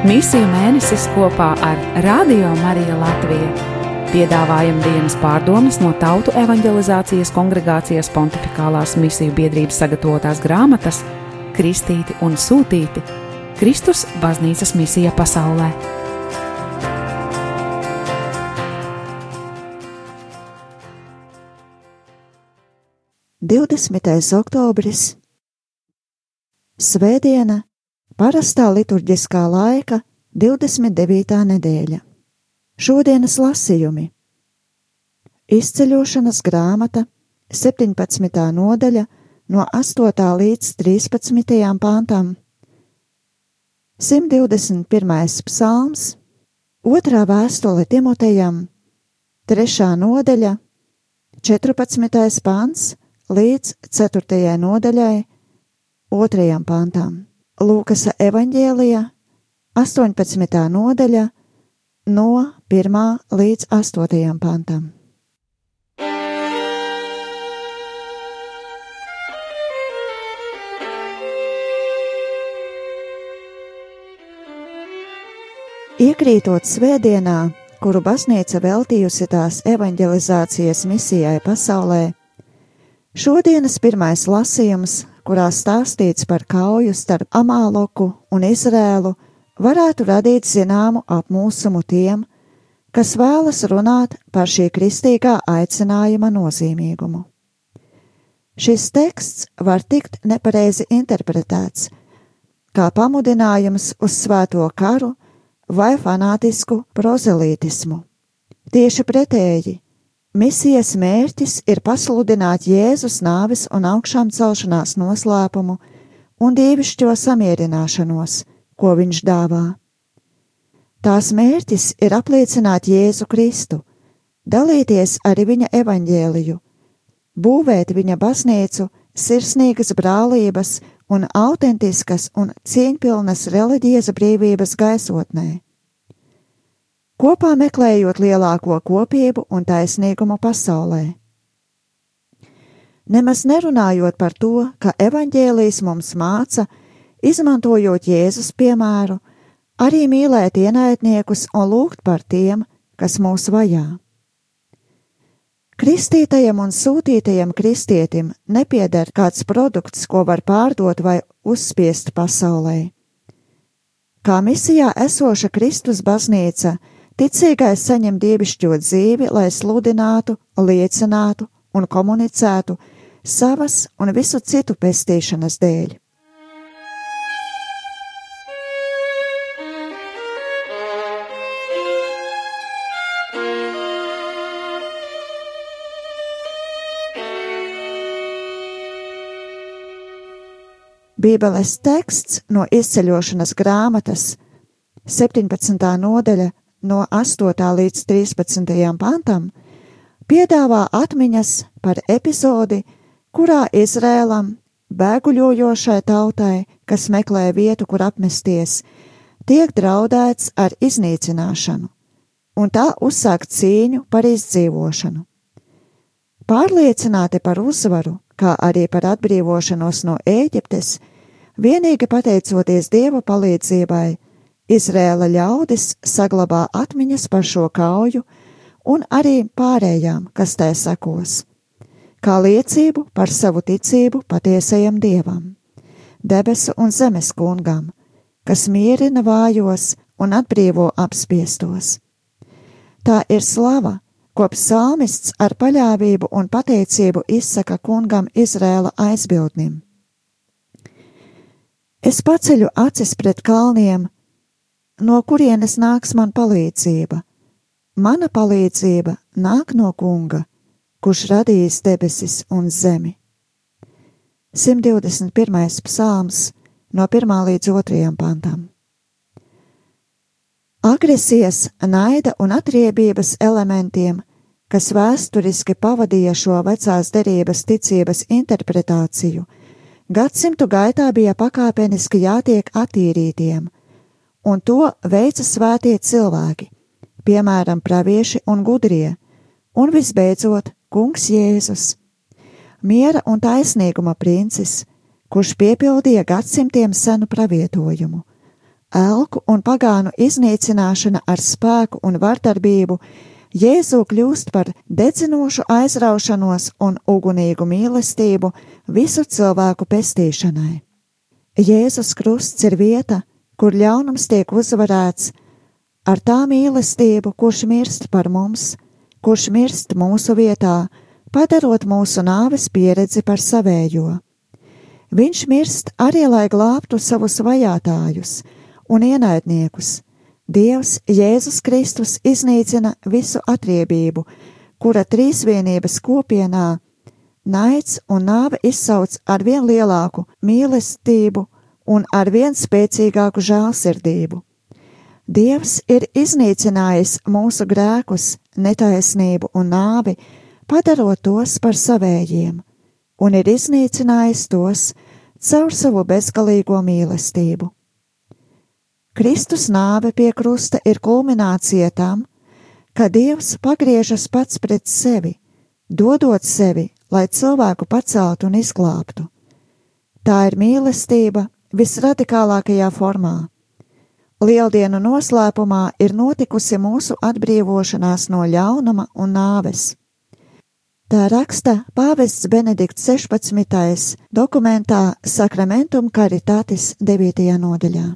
Misiju mēnesis kopā ar Radio Mariju Latviju. Piedāvājam dienas pārdomas no Tautu evanģelizācijas kongregācijas pontificālās misiju biedrības sagatavotās grāmatas Kristīti un Sūtīti - Kristus baznīcas misija pasaulē. 20. oktobris Svētdiena, parastā liturģiskā laika 29. nedēļa. Šodienas lasījumi Izceļošanas grāmata 17. nodaļa no 8. līdz 13. pāntam 121. psalms, 2. vēstule Timotejam, 3. nodaļa, 14. pāns līdz 4. nodaļai, 2. pantām. Lūkasa evanģēlija, 18. nodaļa, no 1. līdz 8. pantam. Iekrītot svētdienā, kuru baznīca veltījusi tās evanģelizācijas misijai pasaulē, Šodienas pirmais lasījums, kurā stāstīts par kauju starp Amāloku un Izrēlu, varētu radīt zināmu apmūsumu tiem, kas vēlas runāt par šī kristīgā aicinājuma nozīmīgumu. Šis teksts var tikt nepareizi interpretēts kā pamudinājums uz svēto karu vai fanātisku prozelītismu. Tieši pretēji Misijas mērķis ir pasludināt Jēzus nāves un augšām celšanās noslēpumu un dievišķo samierināšanos, ko viņš dāvā. Tās mērķis ir apliecināt Jēzu Kristu, dalīties ar viņa evaņģēliju, būvēt viņa baznīcu sirsnīgas brālības un autentiskas un cieņpilnas reliģijas brīvības gaisotnē kopā meklējot lielāko kopību un taisnīgumu pasaulē. Nemaz nerunājot par to, ka evaņģēlijas mums māca, izmantojot Jēzus piemēru, arī mīlēt ienaidniekus un lūgt par tiem, kas mūs vajā. Kristītajam un sūtītajam kristietim nepieder kāds produkts, ko var pārdot vai uzspiest pasaulē. Kā misijā esoša Kristus baznīca Ticīgais saņem dievišķo dzīvi, lai sludinātu, liecinātu un komunicētu savas un visu citu pestīšanas dēļ. Bībeles teksts no izceļošanas grāmatas 17. nodaļa no 8. līdz 13. pantam piedāvā atmiņas par epizodi, kurā Izrēlam, bēguļojošai tautai, kas meklē vietu, kur apmesties, tiek draudēts ar iznīcināšanu, un tā uzsākt cīņu par izdzīvošanu. Pārliecināti par uzvaru, kā arī par atbrīvošanos no Ēģiptes, vienīgi pateicoties Dieva palīdzībai, Izrēla ļaudis saglabā atmiņas par šo kauju un arī pārējām, kas tai sekos, kā liecību par savu ticību patiesajam dievam, debesu un zemes kungam, kas mierina vājos un atbrīvo apspiestos. Tā ir slava, ko psalmists ar paļāvību un pateicību izsaka kungam Izrēla aizbildnim. Es paceļu acis pret kalniem, no kurienes nāks man palīdzība? Mana palīdzība nāk no kunga, kurš radījis debesis un zemi. 121. psalms no 1. līdz 2. pantam. Agresijas, naida un atriebības elementiem, kas vēsturiski pavadīja šo vecās derības ticības interpretāciju, gadsimtu gaitā bija pakāpeniski jātiek attīrītiem – un to veica svētie cilvēki, piemēram, pravieši un gudrie, un visbeidzot, Kungs Jēzus, miera un taisnīguma princis, kurš piepildīja gadsimtiem senu pravietojumu, elku un pagānu iznīcināšana ar spēku un vardarbību, Jēzu kļūst par dedzinošu aizraušanos un ugunīgu mīlestību visu cilvēku pestīšanai. Jēzus krusts ir vieta, kur ļaunums tiek uzvarēts, ar tā mīlestību, kurš mirst par mums, kurš mirst mūsu vietā, padarot mūsu nāves pieredzi par savējo. Viņš mirst arī, lai glābtu savus vajātājus un ienaidniekus, Dievs Jēzus Kristus iznīcina visu atriebību, kura trīsvienības kopienā naids un nāve izsauc ar vien lielāku mīlestību un ar vien spēcīgāku žēlsirdību. Dievs ir iznīcinājis mūsu grēkus, netaisnību un nāvi, padarot tos par savējiem, un ir iznīcinājis tos caur savu bezgalīgo mīlestību. Kristus nāve pie krusta ir kulminācija tam, ka Dievs pagriežas pats pret sevi, dodot sevi, lai cilvēku paceltu un izglābtu. Tā ir mīlestība visradikālākajā formā. Lieldienu noslēpumā ir notikusi mūsu atbrīvošanās no ļaunuma un nāves. Tā raksta pāvests Benedikts 16. dokumentā Sacramentum Caritatis 9. nodaļā.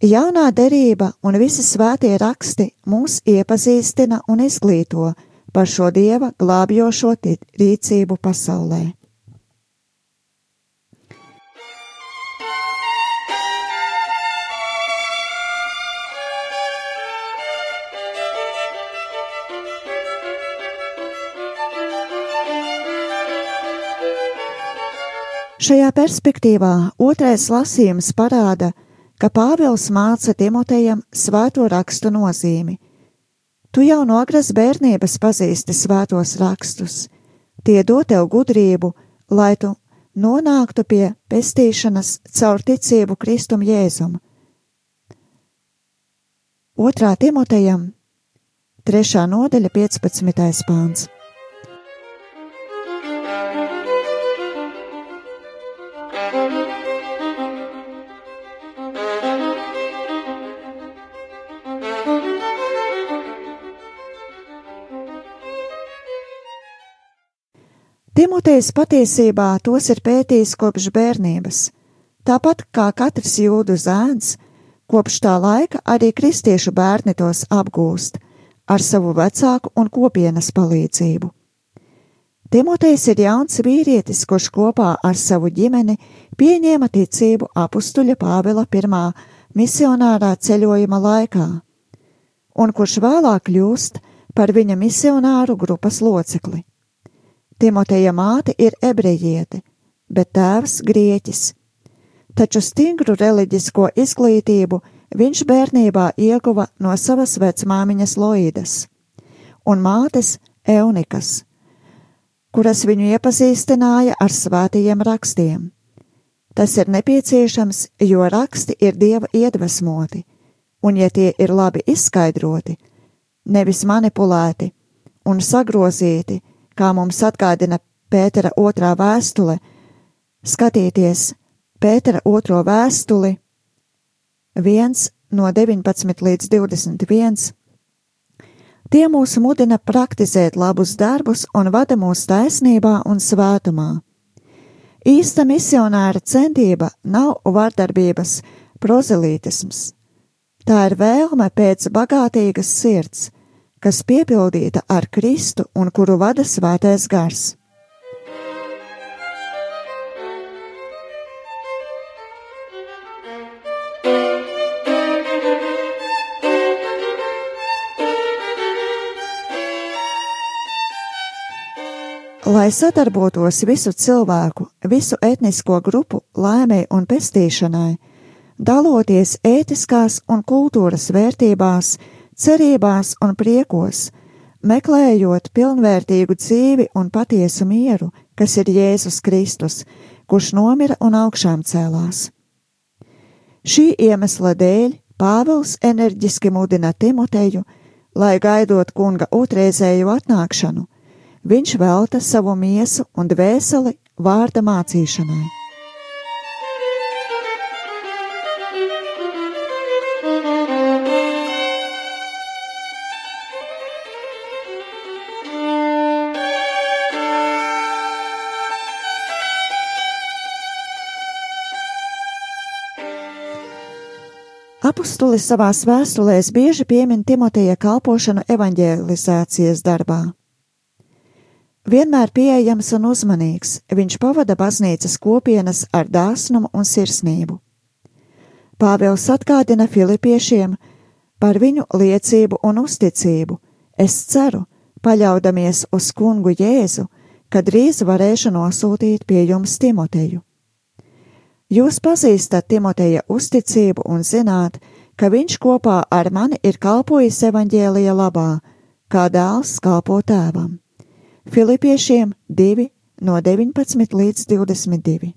Jaunā derība un visi svētie raksti mūs iepazīstina un izglīto par šo dieva glābjošo rīcību pasaulē. Šajā perspektīvā otrais lasījums parāda, ka Pāvils māca Timotejam svēto rakstu nozīmi. Tu jau no agras bērnības pazīsti svētos rakstus, tie dod tev gudrību, lai tu nonāktu pie pestīšanas caur ticību Kristum Jēzum. 2. Timotejam, 3. nodaļa, 15. pāns. Timotejs patiesībā tos ir pētījis kopš bērnības, tāpat kā katrs jūdu zēns, kopš tā laika arī kristiešu bērni tos apgūst ar savu vecāku un kopienas palīdzību. Timotejs ir jauns vīrietis, kurš kopā ar savu ģimeni pieņēma ticību apustuļa Pāvila pirmā misionārā ceļojuma laikā, un kurš vēlāk kļūst par viņa misionāru grupas locekli. Timoteja māte ir ebrejiete, bet tēvs grieķis. Taču stingru reliģisko izglītību viņš bērnībā ieguva no savas vecmāmiņas Loīdas un mātes Eunikas, kuras viņu iepazīstināja ar svētajiem rakstiem. Tas ir nepieciešams, jo raksti ir dieva iedvesmoti, un ja tie ir labi izskaidroti, nevis manipulēti un sagrozīti, kā mums atgādina Pētera otrā vēstule, skatīties Pētera otro vēstuli 1 no 19 līdz 21. Tie mūs mudina praktizēt labus darbus un vada mūs taisnībā un svētumā. Īsta misionāra centība nav vardarbības prozelītisms. Tā ir vēlme pēc bagātīgas sirds, kas piepildīta ar Kristu un kuru vada svētais gars. Lai sadarbotos visu cilvēku, visu etnisko grupu laimēji un pestīšanai, daloties ētiskās un kultūras vērtībās, cerībās un priekos, meklējot pilnvērtīgu dzīvi un patiesu mieru, kas ir Jēzus Kristus, kurš nomira un augšām cēlās. Šī iemesla dēļ Pāvils enerģiski mudina Timoteju, lai gaidot kunga otrreizēju atnākšanu, viņš velta savu miesu un dvēseli vārda mācīšanai. Apustulis savās vēstulēs bieži piemin Timoteja kalpošanu evaņģēlizācijas darbā. Vienmēr pieejams un uzmanīgs, viņš pavada baznīcas kopienas ar dāsnumu un sirsnību. Pāvils atgādina filipiešiem par viņu liecību un uzticību. Es ceru, paļaudamies uz kungu Jēzu, ka drīz varēšu nosūtīt pie jums Timoteju. Jūs pazīstat Timoteja uzticību un zināt, ka viņš kopā ar mani ir kalpojis evaņģēlija labā, kā dēls kalpo tēvam. Filipiešiem 2 no 19 līdz 22.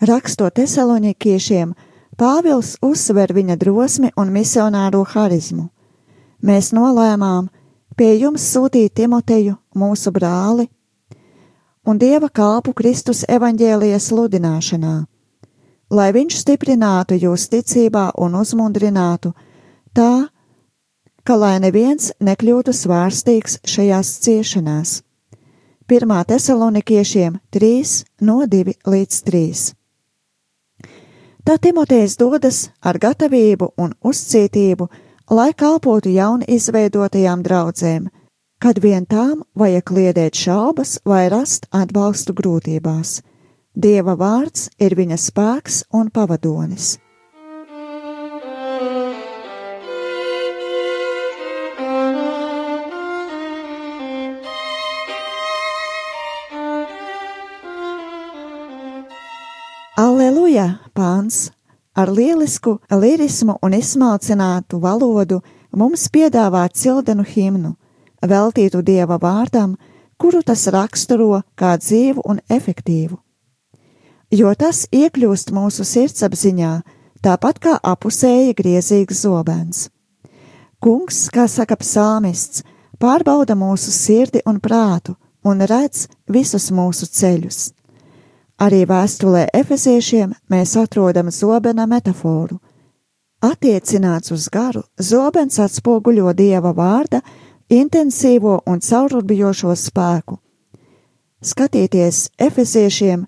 Rakstot Tesalonikiešiem, Pāvils uzsver viņa drosmi un misionāro harizmu. Mēs nolēmām pie jums sūtīt Timoteju, mūsu brāli, un dieva kalpu Kristus evaņģēlijas sludināšanā, lai viņš stiprinātu jūs ticībā un uzmundrinātu tā, ka lai neviens nekļūtu svārstīgs šajās ciešanās. 1. Tesalonikiešiem 3 no 2 līdz 3. Tā Timotejs dodas ar gatavību un uzcītību, lai kalpotu jauni izveidotajām draudzēm, kad vien tām vajag kliedēt šaubas vai rast atbalstu grūtībās. Dieva vārds ir viņa spēks un pavadonis. Aleluja! Pāns ar lielisku lirismu un izsmalcinātu valodu mums piedāvā cildenu himnu, veltītu dieva vārdam, kuru tas raksturo kā dzīvu un efektīvu. Jo tas iekļūst mūsu sirdsapziņā, tāpat kā apusēja griezīgs zobens. Kungs, kā saka psalmists, pārbauda mūsu sirdi un prātu un redz visus mūsu ceļus. Arī vēstulē efeziešiem mēs atrodam zobena metaforu. Attiecināts uz garu, zobens atspoguļo dieva vārda intensīvo un caururbijošo spēku. Skatieties Efeziešiem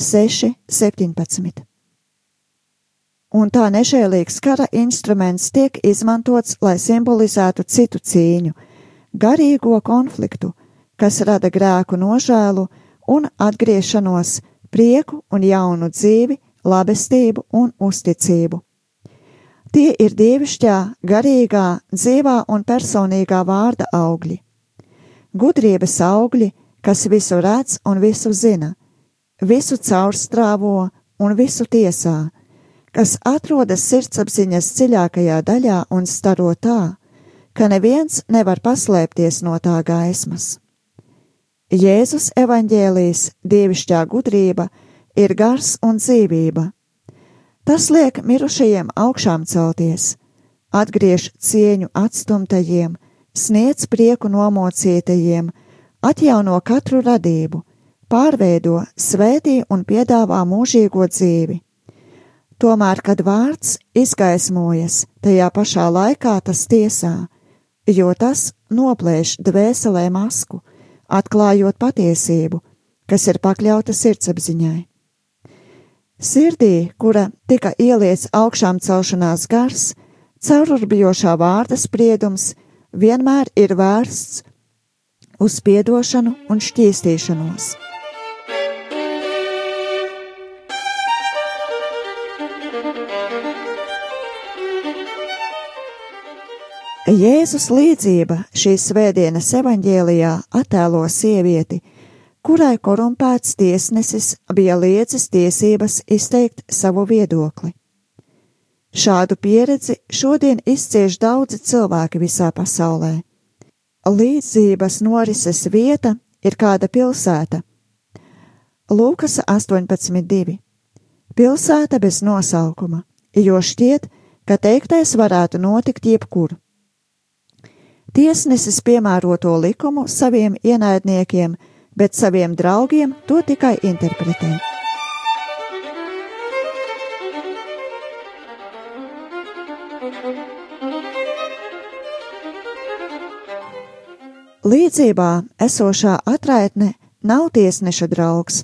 6.17. Un tā nežēlīgs kara instruments tiek izmantots, lai simbolizētu citu cīņu, garīgo konfliktu, kas rada grēku nožēlu un atgriešanos prieku un jaunu dzīvi, labestību un uzticību. Tie ir dievišķā, garīgā, dzīvā un personīgā vārda augļi. Gudrības augļi, kas visu redz un visu zina, visu caurstrāvo un visu tiesā, kas atrodas sirdsapziņas dziļākajā daļā un staro tā, ka neviens nevar paslēpties no tā gaismas. Jēzus evaņģēlijas dievišķā gudrība ir gars un dzīvība. Tas liek mirušajiem augšām celties, atgriež cieņu atstumtajiem, sniedz prieku nomocītajiem, atjauno katru radību, pārveido, svētī un piedāvā mūžīgo dzīvi. Tomēr, kad vārds izgaismojas, tajā pašā laikā tas tiesā, jo tas noplēš dvēselē masku, atklājot patiesību, kas ir pakļauta sirdsapziņai. Sirdī, kura tika ieliets augšām celšanās gars, caururbjošā vārda spriedums vienmēr ir vērsts uz piedošanu un šķīstīšanos. Jēzus līdzība šīs svētdienas evaņģēlijā attēlo sievieti, kurai korumpēts tiesnesis bija liedzis tiesības izteikt savu viedokli. Šādu pieredzi šodien izcieš daudzi cilvēki visā pasaulē. Līdzības norises vieta ir kāda pilsēta. Lūkas 18.2. Pilsēta bez nosaukuma, jo šķiet, ka teiktais varētu notikt jebkur. Tiesnesis piemēro to likumu saviem ienaidniekiem, bet saviem draugiem to tikai interpretē. Līdzībā esošā atraitne nav tiesneša draugs,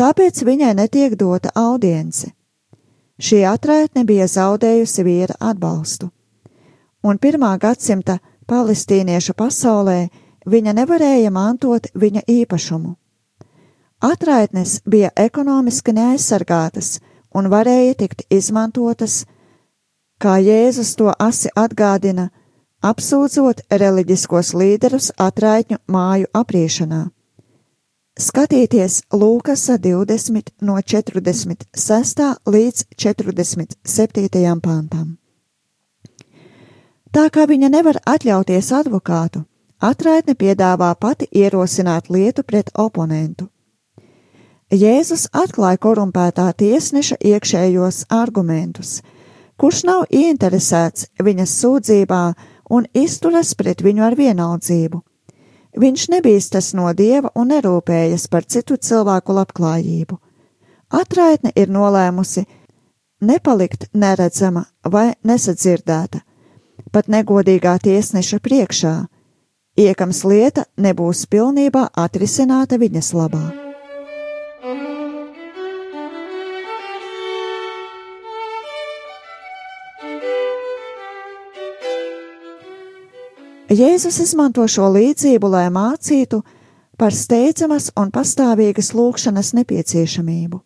tāpēc viņai netiek dota audience. Šī atraitne bija zaudējusi vīra atbalstu, un pirmā gadsimta palestīniešu pasaulē viņa nevarēja mantot viņa īpašumu. Atraitnes bija ekonomiski neaizsargātas un varēja tikt izmantotas, kā Jēzus to asi atgādina, apsūdzot reliģiskos līderus atraitņu māju apriešanā. Skatīties Lūkasa 20 no 46. līdz 47. pantam. Tā kā viņa nevar atļauties advokātu, atraitne piedāvā pati ierosināt lietu pret oponentu. Jēzus atklāja korumpētā tiesneša iekšējos argumentus, kurš nav ieinteresēts viņas sūdzībā un izturas pret viņu ar vienaldzību. Viņš nebīstas no dieva un nerūpējas par citu cilvēku labklājību. Atraitne ir nolēmusi nepalikt neredzama vai nesadzirdēta, pat negodīgā tiesneša priekšā, iekams lieta nebūs pilnībā atrisināta viņas labā. Jēzus izmanto šo līdzību, lai mācītu par steidzamas un pastāvīgas lūkšanas nepieciešamību.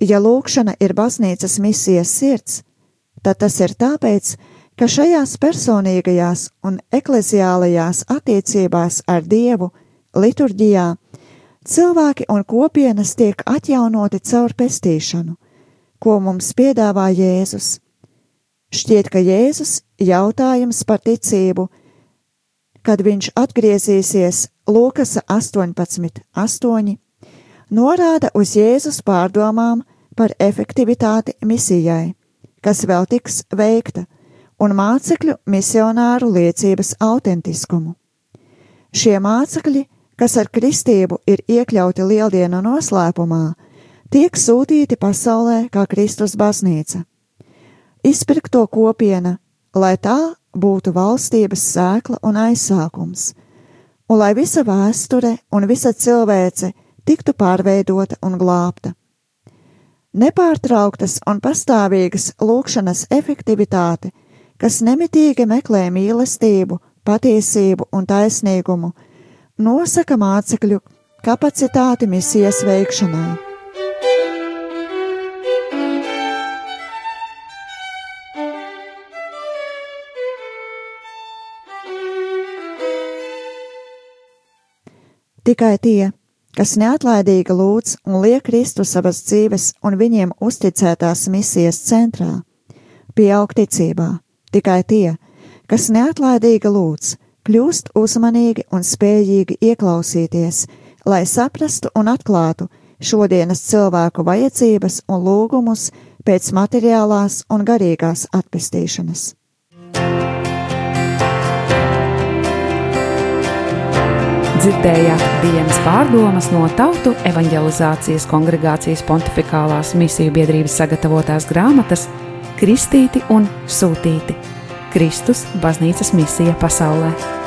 Ja lūkšana ir baznīcas misijas sirds, tad tas ir tāpēc, ka šajās personīgajās un ekleziālajās attiecībās ar Dievu, liturģijā, cilvēki un kopienas tiek atjaunoti caur pestīšanu, ko mums piedāvā Jēzus. Šķiet, ka Jēzus jautājums par ticību, kad viņš atgriezīsies Lūkas 18, 8, norāda uz Jēzus pārdomām par efektivitāti misijai, kas vēl tiks veikta, un mācekļu misionāru liecības autentiskumu. Šie mācekļi, kas ar kristību ir iekļauti lieldienu noslēpumā, tiek sūtīti pasaulē kā Kristus baznīca izpirkto kopiena, lai tā būtu valstības sēkla un aizsākums, un lai visa vēsture un visa cilvēce tiktu pārveidota un glābta. Nepārtrauktas un pastāvīgas lūkšanas efektivitāte, kas nemitīgi meklē mīlestību, patiesību un taisnīgumu, nosaka mācekļu kapacitāti misijas veikšanai. Tikai tie, kas neatlaidīgi lūdz un liek Kristu savas dzīves un viņiem uzticētās misijas centrā, pieaug ticībā. Tikai tie, kas neatlaidīgi lūdz, kļūst uzmanīgi un spējīgi ieklausīties, lai saprastu un atklātu šodienas cilvēku vajadzības un lūgumus pēc materiālās un garīgās atpestīšanas. Dzirdējāt dienas pārdomas no Tautu evanģelizācijas kongregācijas pontificālās misiju biedrības sagatavotās grāmatas Kristīti un Sūtīti - Kristus baznīcas misija pasaulē.